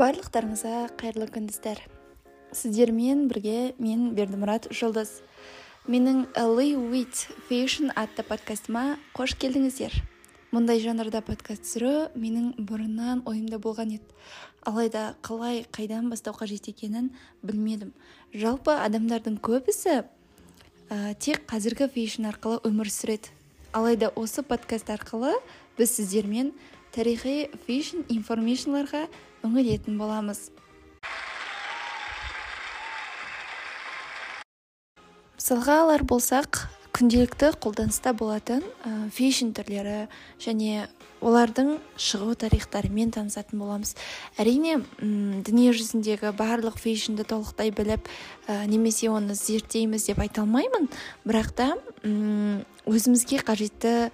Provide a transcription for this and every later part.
барлықтарыңызға қайырлы күндіздер. Сіздермен бірге мен бердімұрат жұлдыз. Менің ли уит фэшн атты подкастыма қош келдіңіздер. Мұндай жанрда подкаст түсіру менің бұрыннан ойымда болған еді. Алайда қалай қайдан бастау қажет екенін білмедім. Жалпы адамдардың көбісі ә, тек қазіргі фэшн арқылы өмір сүреді. Алайда осы подкаст арқылы біз сіздермен тарихи фэшн информейшнларға үңілетін боламыз. Мысалға алар болсақ күнделікті қолданыста болатын ә, фэшн түрлері және олардың шығу тарихтарымен танысатын боламыз. Әрине дүние жүзіндегі барлық фэшнді толықтай біліп ә, немесе оны зерттейміз деп айта алмаймын. Бірақ та өзімізге қажетті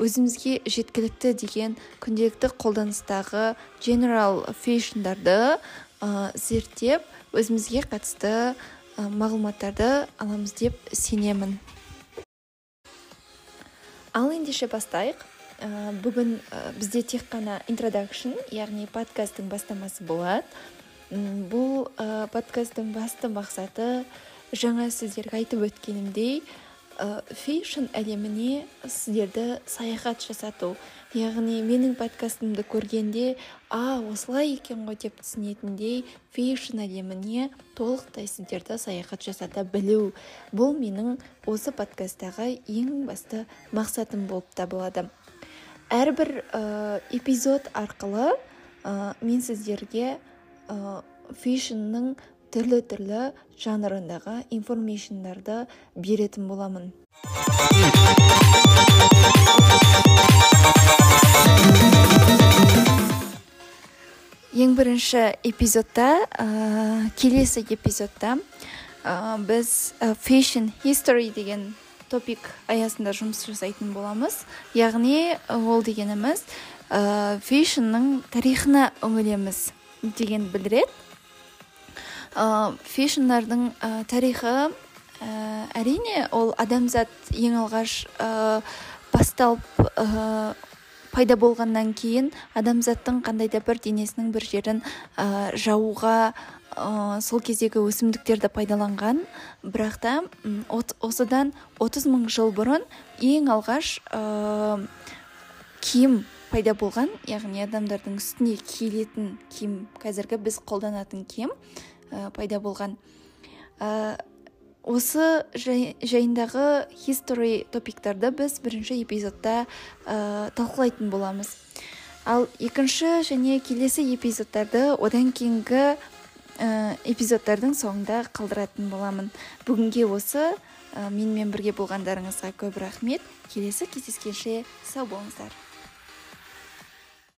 өзімізге жеткілікті деген күнделікті қолданыстағы general фэшндарды зерттеп өзімізге қатысты мағлұматтарды аламыз деп сенемін. Ал ендеше бастайық. Бүгін бізде тек қана introduction яғни подкасттың бастамасы болады. Бұл подкасттың басты мақсаты жаңа сіздерге айтып өткенімдей фэшн әлеміне сіздерді саяхат жасату. Яғни менің подкастымды көргенде а осылай екен ғой деп түсінетіндей фэшн әлеміне толықтай сіздерді саяхат жасата білу. Бұл менің осы подкасттағы ең басты мақсатым болып табылады. Әрбір ә, эпизод арқылы ә, мен сіздерге ә, фэшннің түрлі түрлі жанрындағы информейшндарды беретін боламын. Ең бірінші эпизодта ә, келесі эпизодта ә, біз ә, fashion history деген топик аясында жұмыс жасайтын боламыз. Яғни ол дегеніміз ә, тарихына үңілеміз деген білдіреді. Ә, фэшндардың ә, тарихы ә, әрине ол адамзат ең алғаш ә, басталып ә, пайда болғаннан кейін адамзаттың қандай да бір денесінің бір жерін ә, жауға ә, сол кездегі өсімдіктерді пайдаланған. Бірақ та от, осыдан 30 мың жыл бұрын ең алғаш ә, киім пайда болған яғни адамдардың үстіне киілетін киім қазіргі біз қолданатын киім. Пайда болған. Ә, осы жайындағы history топиктарды біз бірінші эпизодта ә, талқылайтын боламыз. Ал екінші және келесі эпизодтарды одан кейінгі ә, эпизодтардың соңында қалдыратын боламын. Бүгінге осы ә, менімен бірге болғандарыңызға көп рахмет. Келесі кездескенше сау болыңыздар.